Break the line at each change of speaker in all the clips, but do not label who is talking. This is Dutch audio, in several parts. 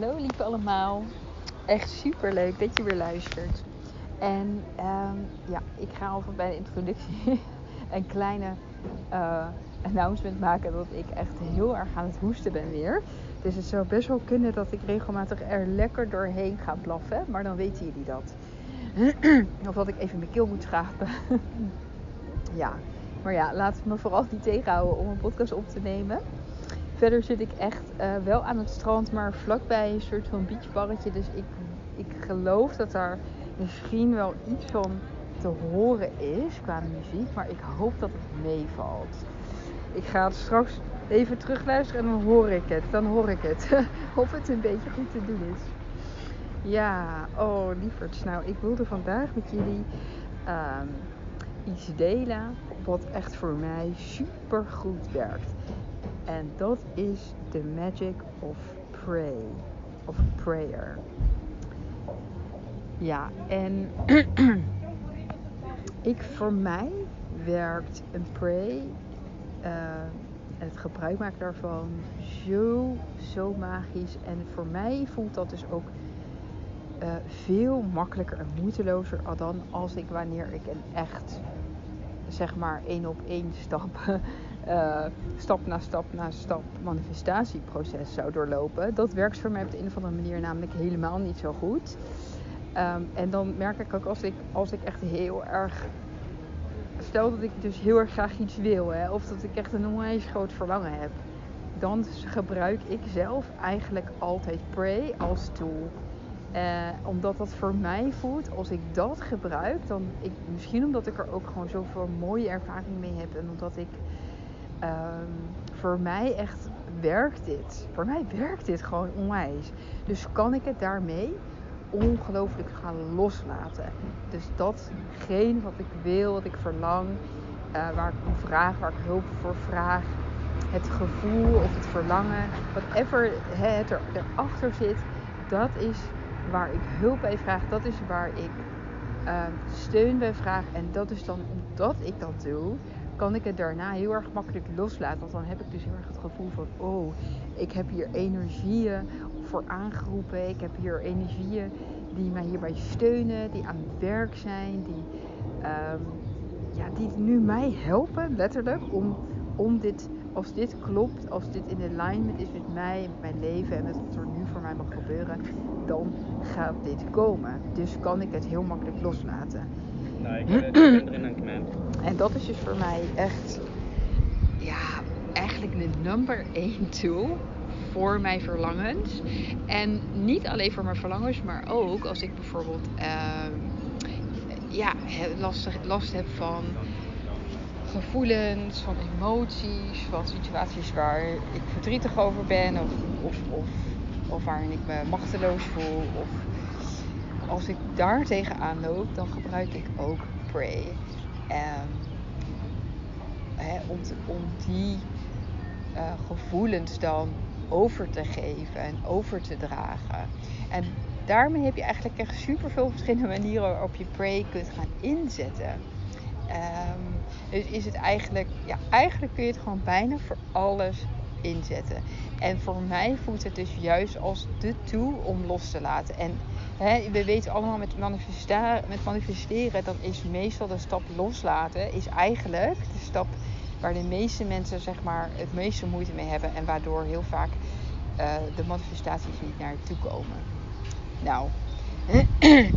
Hallo lieve allemaal. Echt super leuk dat je weer luistert. En um, ja, ik ga alvast bij de introductie een kleine uh, announcement maken dat ik echt heel erg aan het hoesten ben weer. Dus het zou best wel kunnen dat ik regelmatig er lekker doorheen ga blaffen, maar dan weten jullie dat. of dat ik even mijn keel moet schapen. ja, maar ja, laat me vooral niet tegenhouden om een podcast op te nemen. Verder zit ik echt uh, wel aan het strand, maar vlakbij een soort van beachbarretje. Dus ik, ik geloof dat daar misschien wel iets van te horen is qua muziek. Maar ik hoop dat het meevalt. Ik ga het straks even terugluisteren en dan hoor ik het. Dan hoor ik het. of het een beetje goed te doen is. Ja, oh lieverds. Nou, ik wilde vandaag met jullie um, iets delen wat echt voor mij super goed werkt. En dat is the magic of pray. Of prayer. Ja, en ik voor mij werkt een pray, uh, het gebruik maken daarvan, zo, zo magisch. En voor mij voelt dat dus ook uh, veel makkelijker en moeitelozer dan als ik wanneer ik een echt, zeg maar, één op één stap uh, stap na stap na stap manifestatieproces zou doorlopen. Dat werkt voor mij op de een of andere manier namelijk helemaal niet zo goed. Um, en dan merk ik ook als ik, als ik echt heel erg. Stel dat ik dus heel erg graag iets wil, hè, of dat ik echt een onwijs groot verlangen heb, dan gebruik ik zelf eigenlijk altijd Pray als tool. Uh, omdat dat voor mij voelt, als ik dat gebruik, dan ik, misschien omdat ik er ook gewoon zoveel mooie ervaring mee heb en omdat ik um, voor mij echt werkt dit. Voor mij werkt dit gewoon onwijs. Dus kan ik het daarmee ongelooflijk gaan loslaten. Dus datgene wat ik wil, wat ik verlang, uh, waar ik om vraag, waar ik hulp voor vraag. Het gevoel of het verlangen, whatever het er, erachter zit, dat is waar ik hulp bij vraag. Dat is waar ik uh, steun bij vraag. En dat is dan omdat ik dat doe, kan ik het daarna heel erg makkelijk loslaten. Want dan heb ik dus heel erg het gevoel van, oh, ik heb hier energieën voor aangeroepen. Ik heb hier energieën die mij hierbij steunen, die aan het werk zijn, die, um, ja, die nu mij helpen, letterlijk, om, om dit, als dit klopt, als dit in alignment is met mij, met mijn leven en met wat er nu voor mij mag gebeuren, dan gaat dit komen. Dus kan ik het heel makkelijk loslaten.
Nou, ik ben erin aan knapt.
En dat is dus voor mij echt, ja, eigenlijk de number 1 tool voor mijn verlangens. En niet alleen voor mijn verlangens, maar ook als ik bijvoorbeeld uh, ja, last, last heb van gevoelens, van emoties, van situaties waar ik verdrietig over ben of, of, of, of waarin ik me machteloos voel. Of als ik daar tegenaan loop, dan gebruik ik ook Pray. Hè, om, te, die uh, gevoelens dan over te geven en over te dragen. En daarmee heb je eigenlijk echt super veel verschillende manieren waarop je pray kunt gaan inzetten. Um, dus is het eigenlijk, ja, eigenlijk kun je het gewoon bijna voor alles inzetten. En voor mij voelt het dus juist als de tool om los te laten. En hè, we weten allemaal met, met manifesteren, dan is meestal de stap loslaten, is eigenlijk de stap waar de meeste mensen zeg maar, het meeste moeite mee hebben. En waardoor heel vaak uh, de manifestaties niet naar toe komen. Nou,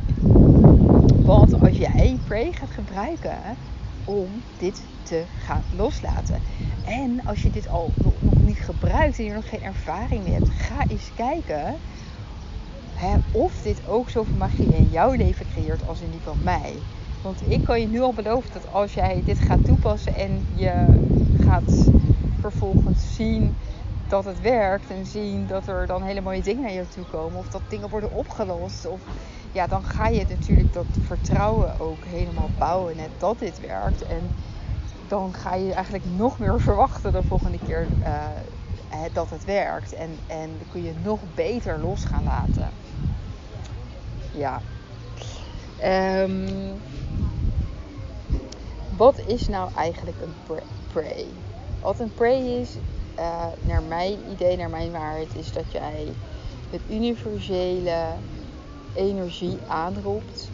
wat als jij Pray gaat gebruiken om dit te gaan loslaten. En als je dit al gebruikt en je nog geen ervaring mee hebt, ga eens kijken hè, of dit ook zoveel magie in jouw leven creëert als in die van mij. Want ik kan je nu al beloven dat als jij dit gaat toepassen en je gaat vervolgens zien dat het werkt en zien dat er dan hele mooie dingen naar je toe komen of dat dingen worden opgelost of ja, dan ga je natuurlijk dat vertrouwen ook helemaal bouwen net dat dit werkt en dan ga je eigenlijk nog meer verwachten de volgende keer uh, dat het werkt en, en kun je nog beter los gaan laten. Ja. Um, wat is nou eigenlijk een pray? Wat een pray is, uh, naar mijn idee, naar mijn waarheid, is dat jij het universele energie aanroept.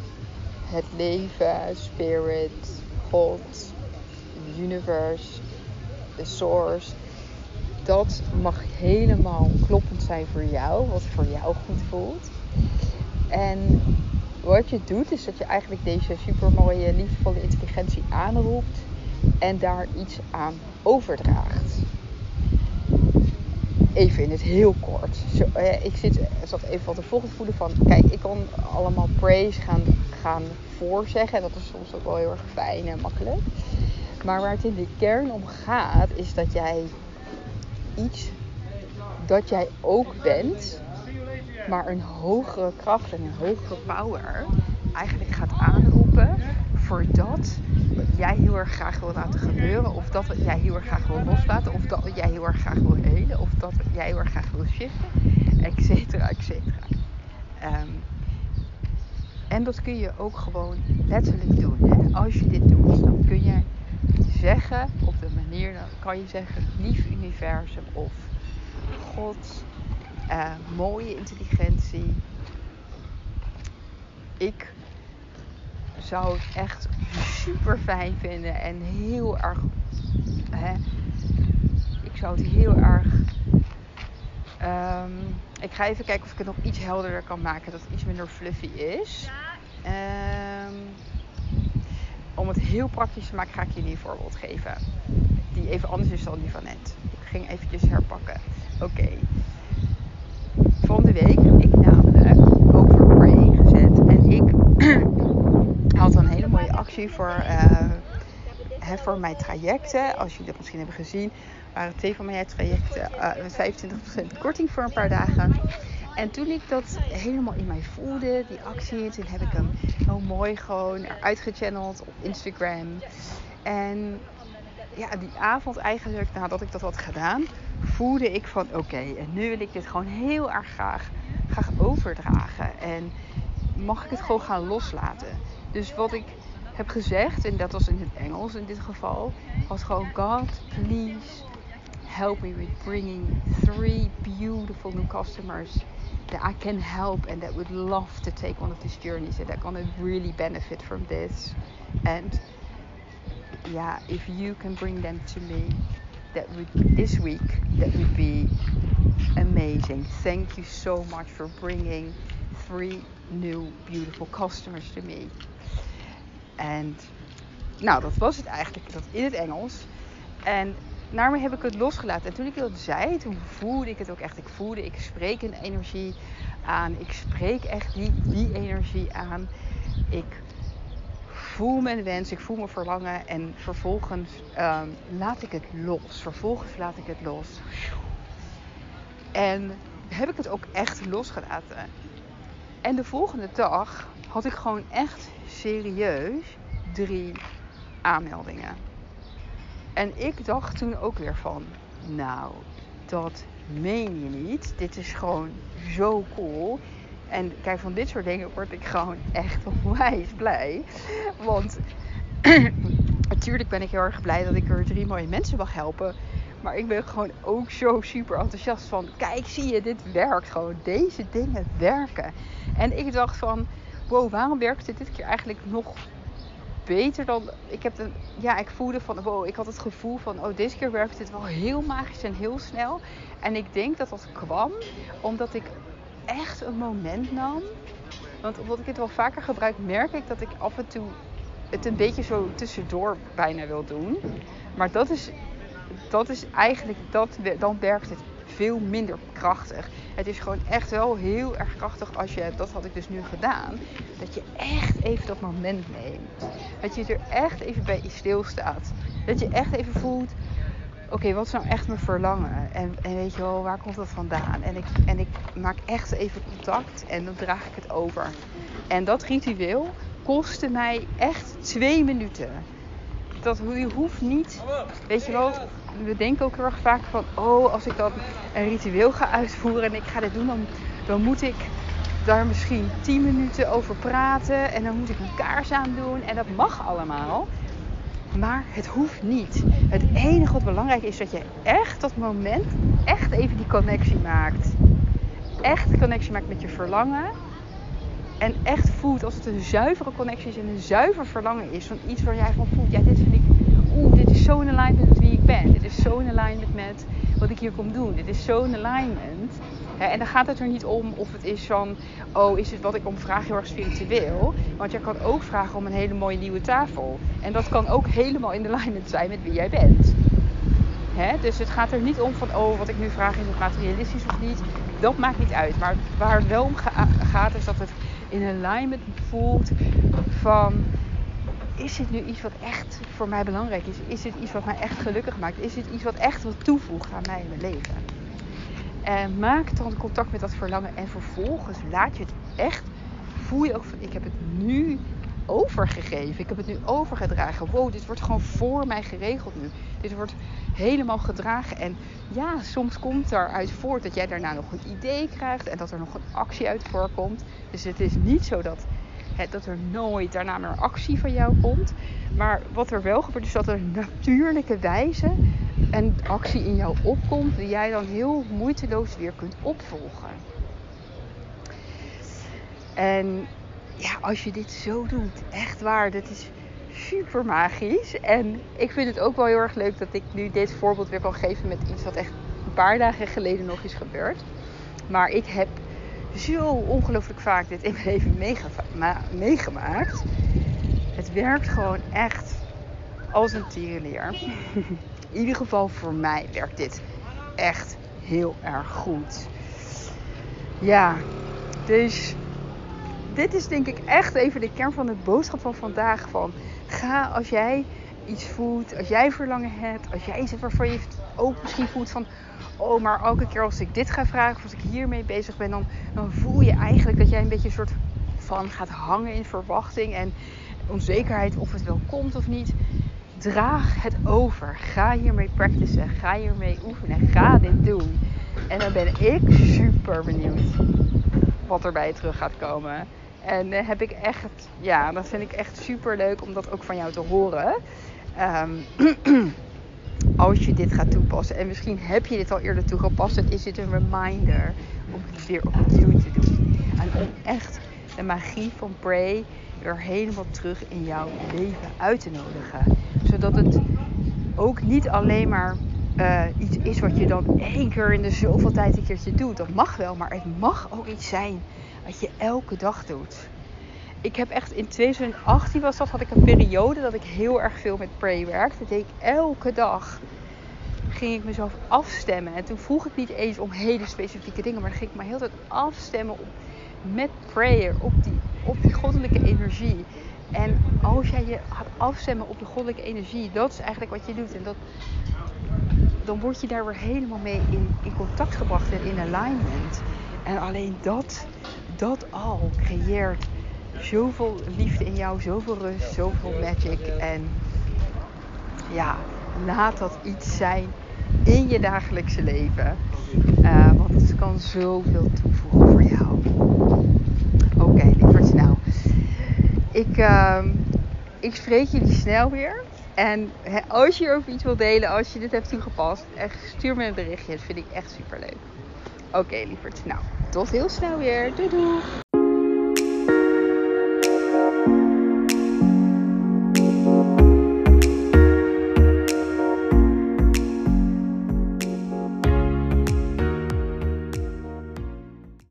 Het leven, spirit, God, universe, de source. Dat mag helemaal kloppend zijn voor jou, wat voor jou goed voelt. En wat je doet, is dat je eigenlijk deze supermooie, liefdevolle intelligentie aanroept en daar iets aan overdraagt. Even in het heel kort. Zo, eh, ik zit, zat even wat te volgen voelen van, kijk, ik kan allemaal praise gaan, gaan voorzeggen. Dat is soms ook wel heel erg fijn en makkelijk. Maar waar het in de kern om gaat, is dat jij iets dat jij ook bent, maar een hogere kracht en een hogere power eigenlijk gaat aanroepen voor dat wat jij heel erg graag wil laten gebeuren, of dat wat jij heel erg graag wil loslaten, of dat wat jij heel erg graag wil helen, of dat wat jij heel erg graag wil shiften, et cetera, et cetera. Ehm, en dat kun je ook gewoon letterlijk doen. Hè? Als je dit doet, dan kun je zeggen op de manier, dan kan je zeggen lief universum of God, uh, mooie intelligentie. Ik zou het echt super fijn vinden en heel erg. Hè, ik zou het heel erg. Um, ik ga even kijken of ik het nog iets helderder kan maken, dat het iets minder fluffy is. Um, om het heel praktisch te maken, ga ik jullie een voorbeeld geven. Die even anders is dan die van net. Ik ging eventjes herpakken. Oké. Okay. De week heb ik namelijk ook voor Pray ingezet. En ik had een hele mooie actie voor, uh, voor mijn trajecten. Als jullie dat misschien hebben gezien, waren twee van mijn trajecten uh, met 25% korting voor een paar dagen. En toen ik dat helemaal in mij voelde, die actie, toen heb ik hem heel mooi gewoon eruit gechanneld op Instagram. En ja, die avond eigenlijk, nadat ik dat had gedaan, voelde ik van oké, en nu wil ik dit gewoon heel erg graag, graag overdragen. En mag ik het gewoon gaan loslaten. Dus wat ik heb gezegd, en dat was in het Engels in dit geval, was gewoon God, please help me with bringing three beautiful new customers that I can help and that would love to take one of these journeys and that are gonna really benefit from this. And yeah, if you can bring them to me, that would this week, that would be amazing. Thank you so much for bringing three new beautiful customers to me. En nou, dat was het eigenlijk, dat in het Engels. En daarmee heb ik het losgelaten. En toen ik dat zei, toen voelde ik het ook echt. Ik voelde, ik spreek een energie aan. Ik spreek echt die, die energie aan. Ik voel mijn wens, ik voel mijn verlangen. En vervolgens um, laat ik het los. Vervolgens laat ik het los. En heb ik het ook echt losgelaten. En de volgende dag had ik gewoon echt serieus drie aanmeldingen. En ik dacht toen ook weer van, nou, dat meen je niet. Dit is gewoon zo cool. En kijk, van dit soort dingen word ik gewoon echt onwijs blij. Want natuurlijk ben ik heel erg blij dat ik er drie mooie mensen mag helpen. Maar ik ben gewoon ook zo super enthousiast van, kijk, zie je, dit werkt gewoon. Deze dingen werken. En ik dacht van, wow, waarom werkt dit dit keer eigenlijk nog beter dan. Ik heb een, ja, ik voelde van, wow, ik had het gevoel van, oh, deze keer werkt het wel heel magisch en heel snel. En ik denk dat dat kwam omdat ik echt een moment nam. Want omdat ik het wel vaker gebruik, merk ik dat ik af en toe het een beetje zo tussendoor bijna wil doen. Maar dat is, dat is eigenlijk, dat, dan werkt het veel minder krachtig. Het is gewoon echt wel heel erg krachtig als je, dat had ik dus nu gedaan, dat je echt even dat moment neemt. Dat je er echt even bij stilstaat. Dat je echt even voelt, oké, wat is nou echt mijn verlangen? En, en, weet je wel, waar komt dat vandaan? En ik, en ik maak echt even contact en dan draag ik het over. En dat ritueel kostte mij echt twee minuten. Dat, je hoeft niet, weet je wel, we denken ook heel erg vaak van, oh, als ik dan een ritueel ga uitvoeren en ik ga dit doen, dan, dan moet ik daar misschien 10 minuten over praten en dan moet ik een kaars aan doen en dat mag allemaal. Maar het hoeft niet. Het enige wat belangrijk is dat je echt dat moment, echt even die connectie maakt. echt connectie maakt met je verlangen. En echt voelt als het een zuivere connectie is en een zuiver verlangen is. Van iets waar jij van voelt, ja dit vind ik, oeh dit is zo in alignment met wie ik ben. Dit is zo in alignment met wat ik hier kom doen. Dit is zo in alignment. en dan gaat het er niet om of het is van, oh is het wat ik om vraag heel erg spiritueel. Want je kan ook vragen om een hele mooie nieuwe tafel. En dat kan ook helemaal in alignment zijn met wie jij bent. dus het gaat er niet om van, oh wat ik nu vraag is het materialistisch of niet. Dat maakt niet uit. Maar waar het wel om gaat is dat het in alignment voelt van is dit nu iets wat echt voor mij belangrijk is? Is dit iets wat mij echt gelukkig maakt? Is dit iets wat echt wat toevoegt aan mij in mijn leven? En maak dan contact met dat verlangen en vervolgens laat je het echt, voel je ook van ik heb het nu overgegeven. Ik heb het nu overgedragen. Wow, dit wordt gewoon voor mij geregeld nu. Dit wordt helemaal gedragen. En ja, soms komt eruit voort dat jij daarna nog een idee krijgt en dat er nog een actie uit voorkomt. Dus het is niet zo dat, hè, dat er nooit daarna meer actie van jou komt. Maar wat er wel gebeurt, is dat er natuurlijke wijze een actie in jou opkomt, die jij dan heel moeiteloos weer kunt opvolgen. En ja, als je dit zo doet, echt waar, dat is super magisch. En ik vind het ook wel heel erg leuk dat ik nu dit voorbeeld weer kan geven met iets wat echt een paar dagen geleden nog is gebeurd. Maar ik heb zo ongelooflijk vaak dit in mijn leven meegemaakt. Het werkt gewoon echt als een tierenleer. In ieder geval voor mij werkt dit echt heel erg goed. Ja, dus dit is denk ik echt even de kern van de boodschap van vandaag. Van ga als jij iets voelt, als jij verlangen hebt, als jij iets waarvan je ook misschien voelt van, oh, maar elke keer als ik dit ga vragen, of als ik hiermee bezig ben, dan, dan voel je eigenlijk dat jij een beetje een soort van gaat hangen in verwachting en onzekerheid of het wel komt of niet. Draag het over. Ga hiermee practicen. Ga hiermee oefenen. Ga dit doen. En dan ben ik super benieuwd wat er bij je terug gaat komen. En uh, heb ik echt, ja, dat vind ik echt super leuk om dat ook van jou te horen. Ehm, als je dit gaat toepassen. En misschien heb je dit al eerder toegepast. Is dit een reminder om het weer opnieuw te doen. En om echt de magie van Pray weer helemaal terug in jouw leven uit te nodigen. Zodat het ook niet alleen maar uh, iets is wat je dan één keer in de zoveel tijd een keertje doet. Dat mag wel, maar het mag ook iets zijn wat je elke dag doet. Ik heb echt in 2018 was dat, had ik een periode dat ik heel erg veel met pray werkte. Dat deed ik elke dag. Ging ik mezelf afstemmen. En toen vroeg ik niet eens om hele specifieke dingen, maar dan ging ik me heel tijd afstemmen op, met prayer, op die, op die goddelijke energie. En als jij je gaat afstemmen op de goddelijke energie, dat is eigenlijk wat je doet. En dat, dan word je daar weer helemaal mee in, in contact gebracht en in alignment. En alleen dat, dat al creëert zoveel liefde in jou, zoveel rust, zoveel magic. En ja, laat dat iets zijn in je dagelijkse leven. Uh, want het kan zoveel toevoegen voor jou. Oké, okay, lieverd. Nou, ik, uh, ik spreek jullie snel weer. En als je hierover iets wilt delen, als je dit hebt toegepast, echt, stuur me een berichtje. Dat vind ik echt super leuk. Oké, okay, lieverd. Nou, tot heel snel weer. Doei doei.